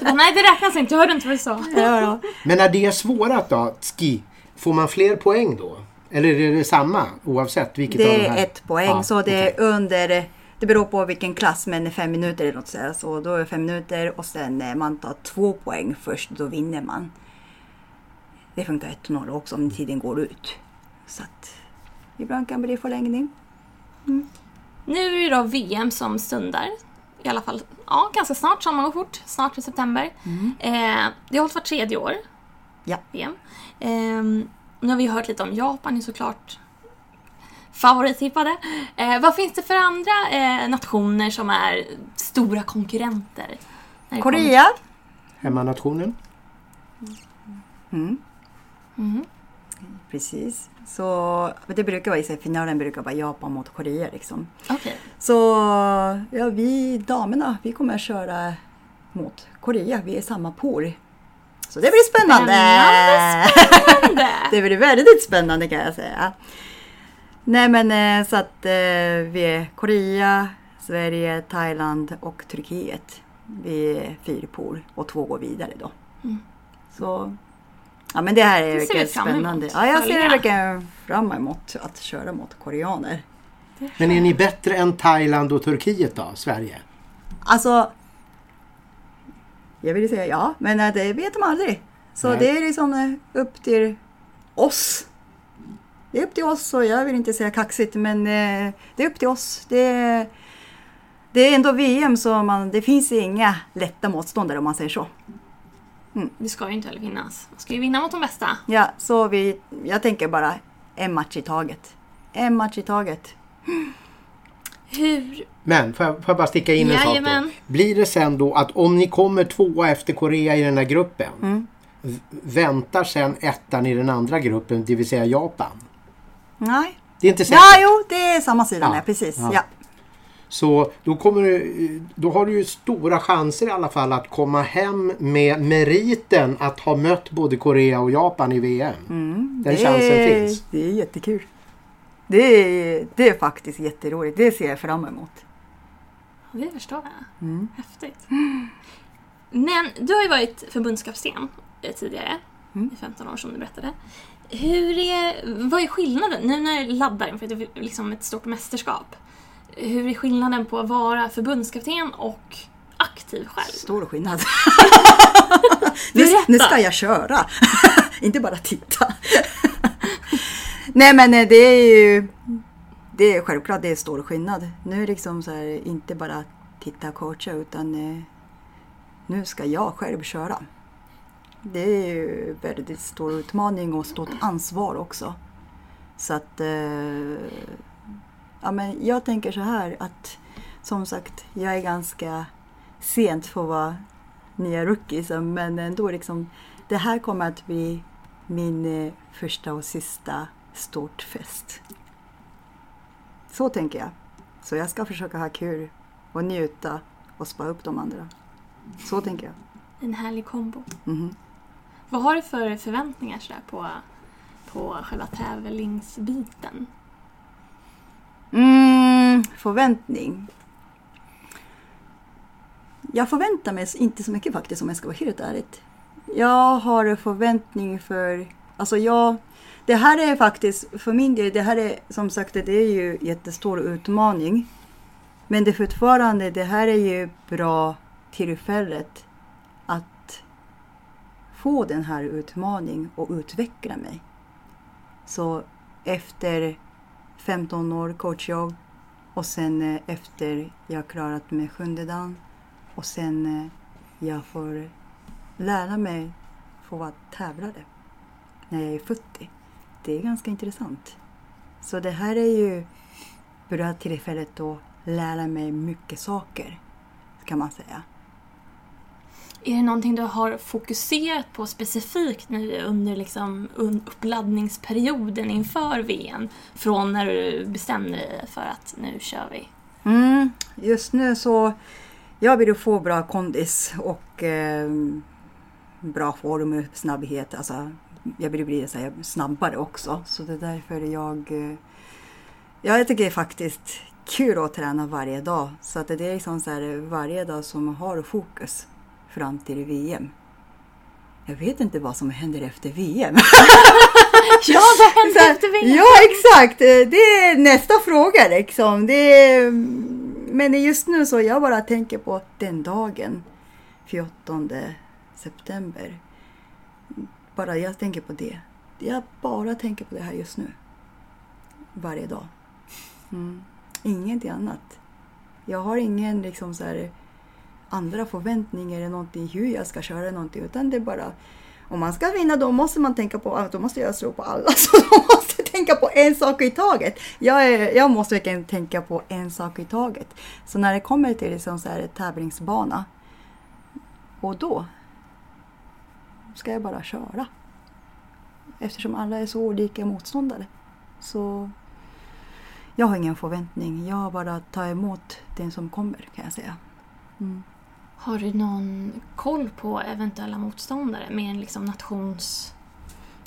B: Bara, nej det räknas inte, jag hörde inte vad du sa.
C: ja, ja.
A: Men när det är svårat då, ski, får man fler poäng då? Eller är det samma oavsett vilket av de
C: Det
A: här?
C: är ett poäng.
A: Ja,
C: så det
A: okej.
C: är under, det beror på vilken klass, men fem minuter eller något sådär. Så då är det fem minuter och sen eh, man tar två poäng först, då vinner man. Det funkar 1-0 också om tiden går ut. Så att ibland kan det bli förlängning.
B: Nu är det då VM som stundar. I alla fall ja, ganska snart, sommaren går fort. Snart i september. Eh, det hålls vart tredje år,
C: Ja.
B: VM. Eh, nu har vi hört lite om Japan är såklart favorittippade. Eh, vad finns det för andra eh, nationer som är stora konkurrenter?
C: Korea.
A: Hemmanationen?
C: Mm.
B: Mhm.
C: Precis. Så det brukar vara i finalen brukar vara Japan mot Korea liksom.
B: Okej.
C: Så ja, vi damerna, vi kommer att köra mot Korea. Vi är samma pool. Så det blir spännande!
B: Spännande!
C: det blir väldigt spännande kan jag säga. Nej men eh, så att eh, vi är Korea, Sverige, Thailand och Turkiet. Vi är fyra pool och två går vidare då. Så ja men det här är
B: Det
C: verkligen spännande. Ja jag ser verkligen fram emot att köra mot koreaner.
A: Men är ni bättre än Thailand och Turkiet då, Sverige?
C: Alltså, jag vill säga ja, men eh, det vet man aldrig. Så
A: Nej.
C: det är liksom eh, upp till oss. Det är upp till oss och jag vill inte säga kaxigt, men eh, det är upp till oss. Det, det är ändå VM så man, det finns inga lätta motståndare om man säger så.
B: Det ska ju inte heller finnas. Man ska ju vinna mot de bästa.
C: Ja, så vi, jag tänker bara en match i taget. En match i taget.
B: Hur...
A: Men får jag, får jag bara sticka in en sak då? Blir det sen då att om ni kommer tvåa efter Korea i den här gruppen
C: Mm.
A: väntar sen ettan i den andra gruppen, det vill säga Japan?
C: Nej.
A: Det är inte säkert.
C: Ja, jo, det, är samma sida
A: Ja,
C: med, precis.
A: ja.
C: Ja.
A: Så då, kommer du, då har du ju stora chanser i alla fall att komma hem med meriten att ha mött både Korea och Japan i VM. Den
C: det,
A: chansen
C: är,
A: finns.
C: det är jättekul. Det är, det är faktiskt jätteroligt. Det ser jag fram emot.
B: Ja, Det förstår jag. Häftigt. Men du har ju varit förbundskapten eh, tidigare, i 15 år som du berättade. Hur är, vad är skillnaden, nu när du laddar inför liksom ett stort mästerskap, hur är skillnaden på att vara förbundskapten och aktiv själv?
C: Stor skillnad. nu, nu ska jag köra. Inte bara titta. Nej men eh, det är ju det är självklart det är stor skillnad. Nu är det liksom så här, inte bara titta och coacha utan eh, nu ska jag själv köra. Det är ju väldigt stor utmaning och stort ansvar också. Så att eh, ja, men jag tänker så här att som sagt, jag är ganska sent för att vara nya rookies men ändå liksom det här kommer att bli min eh, första och sista stort fest. Så tänker jag. Så jag ska försöka ha kul och njuta och spara upp de andra. Så tänker jag.
B: En härlig kombo.
C: Mhm.
B: Vad har du för förväntningar sådär på, på själva tävlingsbiten?
C: Mm, förväntning. Jag förväntar mig inte så mycket faktiskt om jag ska vara helt ärlig. Jag har förväntning för... Alltså jag... Det här är faktiskt, för min del, det här är som sagt det är ju jättestor utmaning. Men det är fortfarande, det här är ju bra tillfället att få den här utmaningen och utveckla mig. Så efter 15 år coachjobb och sen eh, efter jag klarat med sjunde dagen och sen eh, jag får lära mig få vara tävlare när jag är 40. Det är ganska intressant. Så det här är ju bra tillfället att lära mig mycket saker kan man säga.
B: Är det någonting du har fokuserat på specifikt nu under liksom uppladdningsperioden inför VM? Från när du bestämde dig för att nu kör vi?
C: Mm, just nu så jag vill få bra kondis och eh, bra form, och snabbhet. Alltså, jag vill bli så här, snabbare också. Så det är därför jag... Eh, ja, jag tycker det är faktiskt kul att träna varje dag. Så att det är liksom så här, varje dag som har fokus fram till VM. Jag vet inte vad som händer efter VM.
B: Ja, vad hände
C: Så här,
B: efter VM?
C: Ja, exakt. Det är nästa fråga liksom. Det är, men just nu så jag bara tänker på den dagen, 14 september. Bara jag tänker på det. Jag bara tänker på det här just nu. Varje dag. Mm. Ingenting annat. Jag har ingen liksom så här, andra förväntningar eller någonting hur jag ska köra någonting. Utan det är bara om man ska vinna då måste man tänka på att då måste jag slå på alla. Så då måste tänka på en sak i taget. Jag, är, jag måste verkligen tänka på en sak i taget. Så när det kommer till liksom så här tävlingsbana och då ska jag bara köra. Eftersom alla är så olika motståndare. Så jag har ingen förväntning. Jag bara tar emot den som kommer kan jag säga. Mm.
B: Har du någon koll på eventuella motståndare med en liksom nations...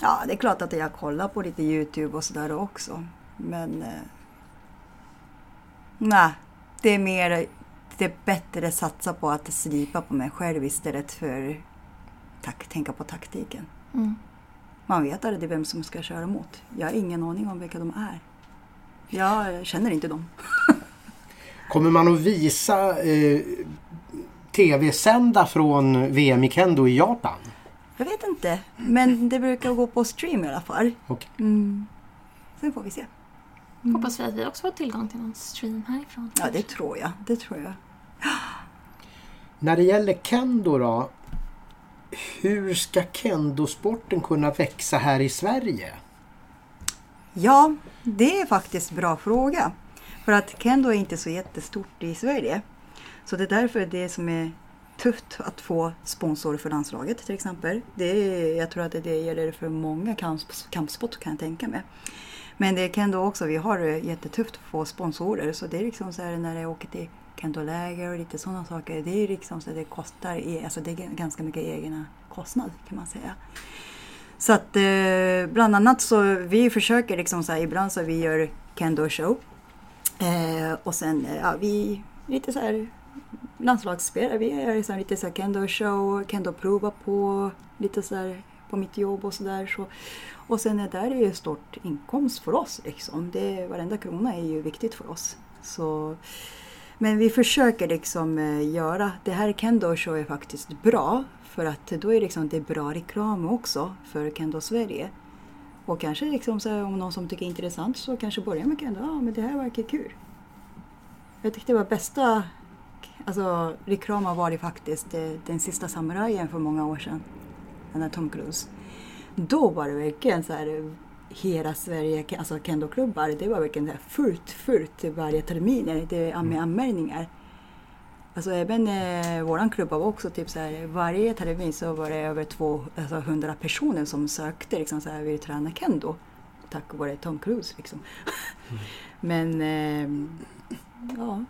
C: Ja, det är klart att jag kollar på lite Youtube och sådär också. Men... Eh, nej, det är mer... Det är bättre att satsa på att slipa på mig själv istället för tak, tänka på taktiken.
B: Mm.
C: Man vet aldrig vem som ska köra emot. Jag har ingen aning om vilka de är. Jag känner inte dem.
A: Kommer man att visa eh, tv-sända från VM i Kendo i Japan?
C: Jag vet inte, men det brukar gå på stream i alla fall.
A: Okej.
C: Mm. Sen får vi se.
B: Hoppas vi att vi också får tillgång till någon stream härifrån.
C: Ja, det tror jag. Det tror jag.
A: När det gäller kendo då. Hur ska kendosporten kunna växa här i Sverige?
C: Ja, det är faktiskt en bra fråga. För att kendo är inte så jättestort i Sverige. Så det är därför det som är tufft att få sponsor för landslaget till exempel. Det är, jag tror att det gäller för många kamp, kampsport kan jag tänka mig. Men det är kendo också, vi har det jättetufft att få sponsorer så det är liksom så här när jag åker till kendoläger och lite sådana saker. Det är liksom så att det kostar, e, alltså det är ganska mycket egna kostnad kan man säga. Så att eh, bland annat så vi försöker liksom så här, ibland så vi gör kendo show. Eh, och sen eh, ja, vi lite så här landslagsspelare. Vi gör liksom lite så här kendo show, kendo prova på lite så här på mitt jobb och sådär. Så, och sen är där är ju stort inkomst för oss liksom. Det, varenda krona är ju viktigt för oss. Så, men vi försöker liksom eh, göra, det här Kendo Show är faktiskt bra för att då är liksom det bra reklam också för Kendo Sverige. Och kanske liksom så här, om någon som tycker det är intressant så kanske börjar med Kendo, ja men det här verkar kul. Jag tyckte det var bästa alltså, reklam har varit faktiskt eh, Den sista samurajen för många år sedan. Den här Tom Cruise. Då var det verkligen så här hela Sverige, alltså kendoklubbar, det var verkligen fullt, fullt varje termin det, med anmälningar. Alltså även eh, våran klubb var också typ så här, varje termin så var det över 200 alltså personer som sökte liksom så här, vill träna kendo. Tack vare Tom Cruise liksom. Mm. Men eh, ja.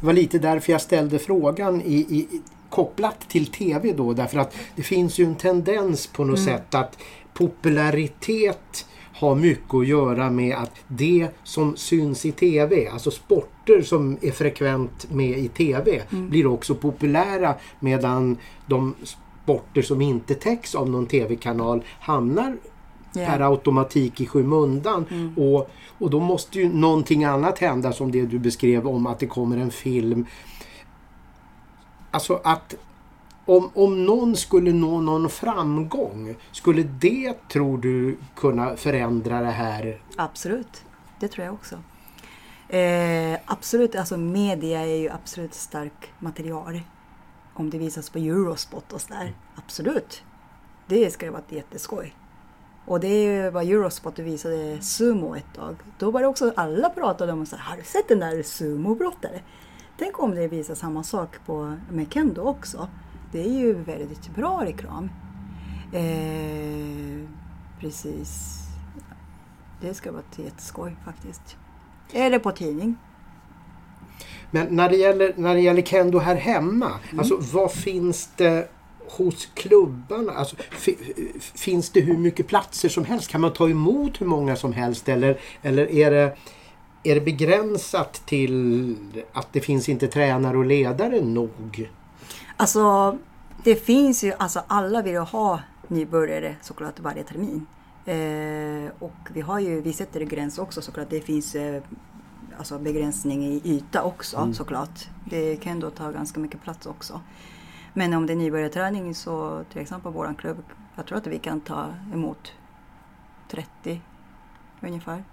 A: Det var lite därför jag ställde frågan i, i, kopplat till TV då därför att det finns ju en tendens på något mm. sätt att popularitet har mycket att göra med att det som syns i TV, alltså sporter som är frekvent med i TV, mm. blir också populära medan de sporter som inte täcks av någon TV-kanal hamnar yeah. per automatik i skymundan. Mm. Och, och då måste ju någonting annat hända som det du beskrev om att det kommer en film. Alltså att om, om någon skulle nå någon framgång, skulle det tror du kunna förändra det här?
C: Absolut, det tror jag också. Eh, absolut, alltså media är ju absolut stark material. Om det visas på Eurospot och sådär. Absolut. Det ska vara jätteskoj. Och det ju vad Eurospot visade sumo ett tag. Då var det också alla pratade om så här, har du sett den där sumobrottare? Tänk om det visar samma sak på, med kendo också. Det är ju väldigt bra reklam. Eh, precis. Det ska vara jätteskoj faktiskt. Det på tidning?
A: Men när det gäller, när det gäller kendo här hemma, mm. alltså vad finns det hos klubbarna? Alltså, finns det hur mycket platser som helst? Kan man ta emot hur många som helst eller, eller är, det, är det begränsat till att det finns inte tränare och ledare nog?
C: Alltså, det finns ju, alltså alla vill ju ha nybörjare såklart varje termin. Eh, och vi har ju, vi sätter gräns också såklart. Det finns eh, alltså begränsning i yta också mm. såklart. Det kan då ta ganska mycket plats också. Men om det är nybörjarträning så till exempel våran klubb, jag tror att vi kan ta emot 30 ungefär.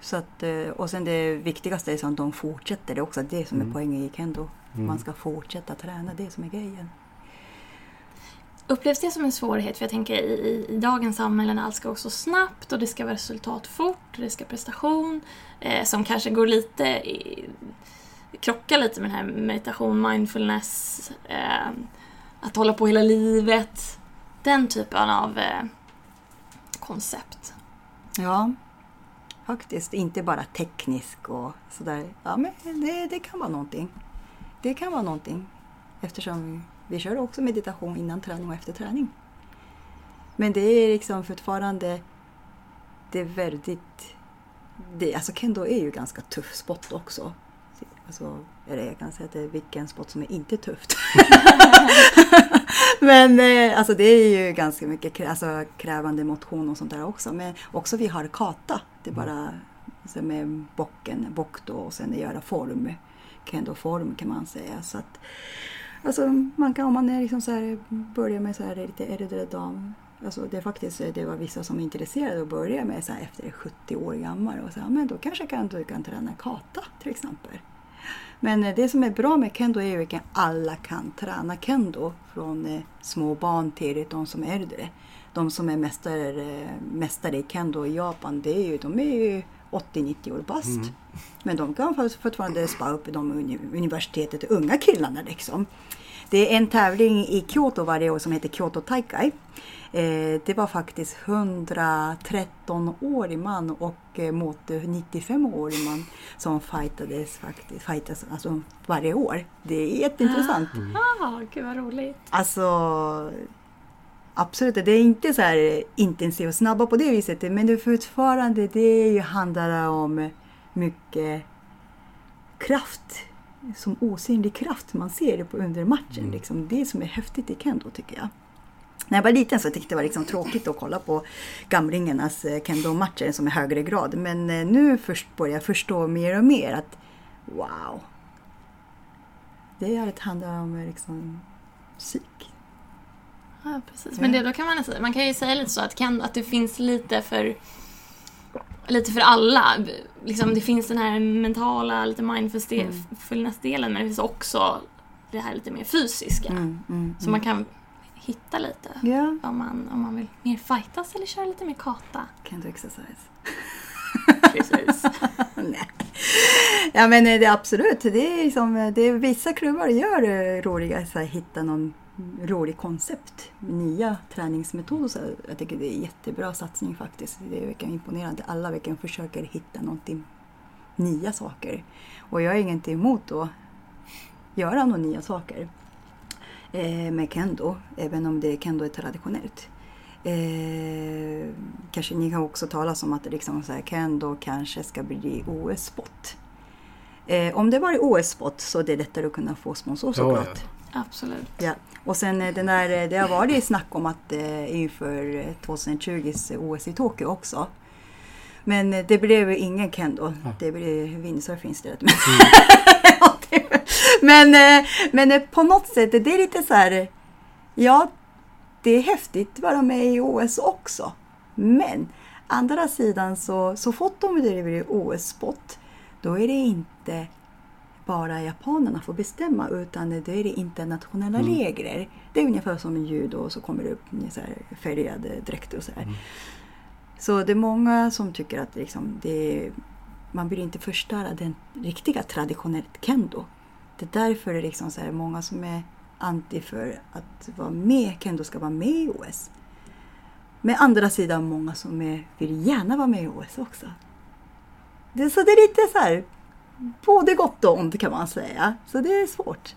C: Så att, eh, och sen det viktigaste är att de fortsätter. Det är också det som är mm. poängen i kendo. Mm. Man ska fortsätta träna, det som är grejen.
B: Upplevs det som en svårighet? För jag tänker i, i dagens samhälle när allt ska gå så snabbt och det ska vara resultat fort, det ska prestation eh, som kanske går lite i, krockar lite med den här meditation, mindfulness, eh, att hålla på hela livet. Den typen av eh, koncept.
C: Ja, faktiskt. Inte bara teknisk och sådär. Ja, men det, det kan vara någonting. Det kan vara någonting. Eftersom vi, vi kör också meditation innan träning och efter träning. Men det är liksom fortfarande det är väldigt... Det, alltså kendo är ju ganska tuff sport också. Alltså, eller jag kan säga att det är vilken sport som är inte tufft. Men eh, alltså det är ju ganska mycket alltså, krävande motion och sånt där också. Men också vi har kata. Det är bara alltså, med bocken, bock då och sen göra form. Kendo-form kan man säga. Så att, alltså, man kan, om man är liksom så här, börjar med så här lite äldre dam. Alltså det, faktiskt, det var vissa som är intresserade att börja med så här, efter 70 år gammal. Och så, men då kanske kan, du kan träna kata till exempel. Men eh, det som är bra med kendo är att alla kan träna kendo. Från eh, små barn till de som är äldre. De som är mästare, eh, mästare i kendo i Japan, det är ju, de är ju 80-90 år bast. Men de kan fort- fortfarande spa upp i de uni- universitetet, unga killarna liksom. Det är en tävling i Kyoto varje år som heter Kyoto Taikai. Eh, det var faktiskt 113-årig man och eh, mot 95-årig man som fightades faktiskt, fightas, alltså varje år. Det är jätteintressant.
B: Ah, gud vad roligt.
C: Alltså Absolut, det är inte så här intensivt och snabba på det viset. Men det fortfarande, det handlar om mycket kraft. Som osynlig kraft man ser det på under matchen. Liksom. Det som är häftigt i kendo tycker jag. När jag var liten så tyckte jag det var liksom tråkigt att kolla på gamlingarnas eh, kendo-matcher som är högre grad. Men eh, nu först börjar jag förstå mer och mer att wow. Det är att handla om eh, liksom psyk.
B: Ja, precis. Men det, då kan man, man kan ju säga lite så att, kan, att det finns lite för lite för alla. Liksom, det finns den här mentala, lite mindfulness-delen men det finns också det här lite mer fysiska.
C: Mm, mm,
B: Så man kan hitta lite
C: Ja,
B: om man, om man vill mer fightas eller köra lite mer kata.
C: kendo exercise.
B: Precis.
C: Nej. Ja men eh, det är absolut, det är liksom, det är, vissa klubbar gör eh, roliga, så här, hitta någon rolig koncept, nya träningsmetoder. Så jag tycker det är jättebra satsning faktiskt. Det är verkligen imponerande. Alla verkligen försöker hitta någonting, nya saker. Och jag är inte emot att göra några nya saker eh, med kendo, även om det kendo är traditionellt. Eh, kanske ni har också talat om att det liksom så här, kendo kanske ska bli OS-sport. Eh, om det var OS-sport så är det lättare att kunna få sponsor
A: Ja,
C: såklart.
B: Absolut.
C: Ja. Och sen eh, den där, eh, det har varit snack om att eh, inför eh, 2020s OS i Tokyo också. Men eh, det blev ju ingen kendo. Det blev windsurfing istället. Ja, det- men, eh, men eh, på något sätt, det är lite så här. Ja, det är häftigt att vara med i OS också. Men andra sidan så, så fort de bedriver OS-sport, då är det inte bara japanerna får bestämma utan det är det internationella regler. Det är ungefär som en judo och så kommer det upp så här färgade dräkter och så här. Så det är många som tycker att liksom det man vill inte förstöra den riktiga traditionellt kendo. Det är därför det är liksom så här många som är anti för att vara med, kendo ska vara med i OS. Men andra sidan många som är, vill gärna vara med i OS också. Det, så det är lite så här både gott och ont kan man säga. Så det är svårt.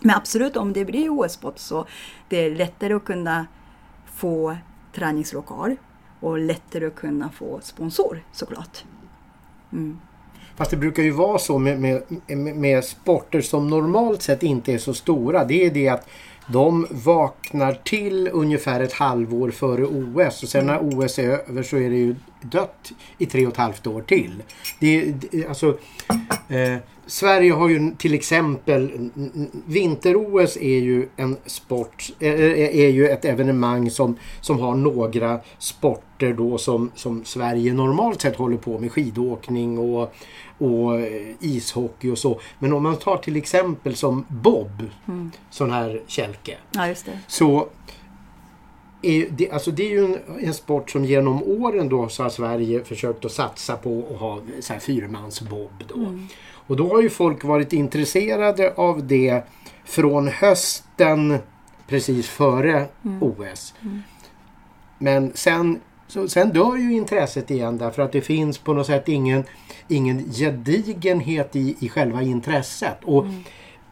C: Men absolut, om det blir OS-sport så det är lättare att kunna få träningslokal och lättare att kunna få sponsor såklart. Mm.
A: Fast det brukar ju vara så med, med, med, sporter som normalt sett inte är så stora. Det är det att de vaknar till ungefär ett halvår före OS och sen när OS är över så är det ju dött i tre och ett halvt år till. Det, det, alltså, eh, Sverige har ju till exempel vinter-OS är ju en sport, eh, är ju ett evenemang som, som har några sporter då som, som Sverige normalt sett håller på med. Skidåkning och, och eh, ishockey och så. Men om man tar till exempel som bob, sån här kälke.
C: Ja.
A: Så är det, alltså det är ju en, en sport som genom åren då så har Sverige försökt att satsa på att ha så här fyrmansbob då. Och då har ju folk varit intresserade av det från hösten precis före OS. Men sen, så, sen dör ju intresset igen därför att det finns på något sätt ingen, ingen gedigenhet i, i själva intresset. Och,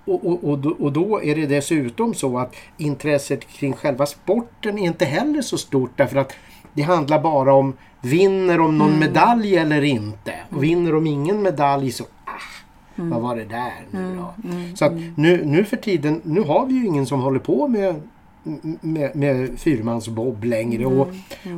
A: och, och, och, då, och då är det dessutom så att intresset kring själva sporten är inte heller så stort därför att det handlar bara om vinner om någon medalj eller inte. Och vinner om ingen medalj så ah, vad var det där nu då? Så att nu, nu för tiden, nu har vi ju ingen som håller på med med, med fyrmansbob längre och,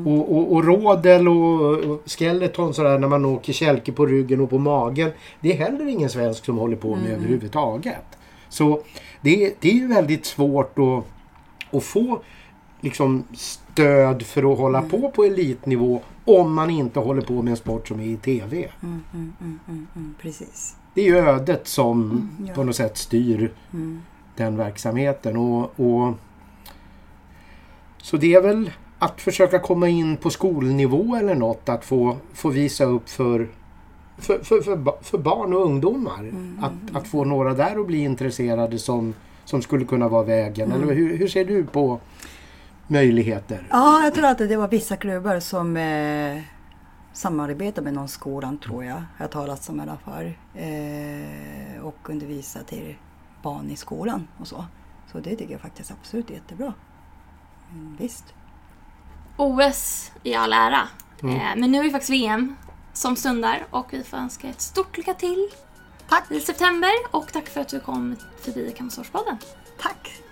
A: och, och, och rådel och, och skeleton sådär när man åker kälke på ryggen och på magen. Det är heller ingen svensk som håller på med överhuvudtaget. Så det, det är ju väldigt svårt att, att få liksom stöd för att hålla på på elitnivå om man inte håller på med en sport som är i TV.
C: Mm, mm, mm, mm, mm, precis.
A: Det är ju ödet som
C: ja.
A: på något sätt styr
C: Mm.
A: den verksamheten. Och, och, så det är väl, att, försöka komma in på skolnivå eller något. Att få, få visa upp för för, för, för, för barn och ungdomar.
C: Mm.
A: Att, att få några där att bli intresserade som, som skulle kunna vara vägen.
C: Mm.
A: Eller hur, hur ser du på möjligheter?
C: Ja, jag tror att det var vissa klubbar som eh, samarbetar med någon skolan tror jag. Jag har talat om i alla fall. Eh, och undervisa till barn i skolan och så. Så det tycker jag faktiskt absolut är jättebra. Men visst.
B: OS i all ära.
A: Mm.
B: Eh, men nu är det faktiskt VM som stundar och vi får önska ett stort lycka till
C: Tack!
B: i september och tack för att du kom förbi Kampsportspodden.
C: Tack!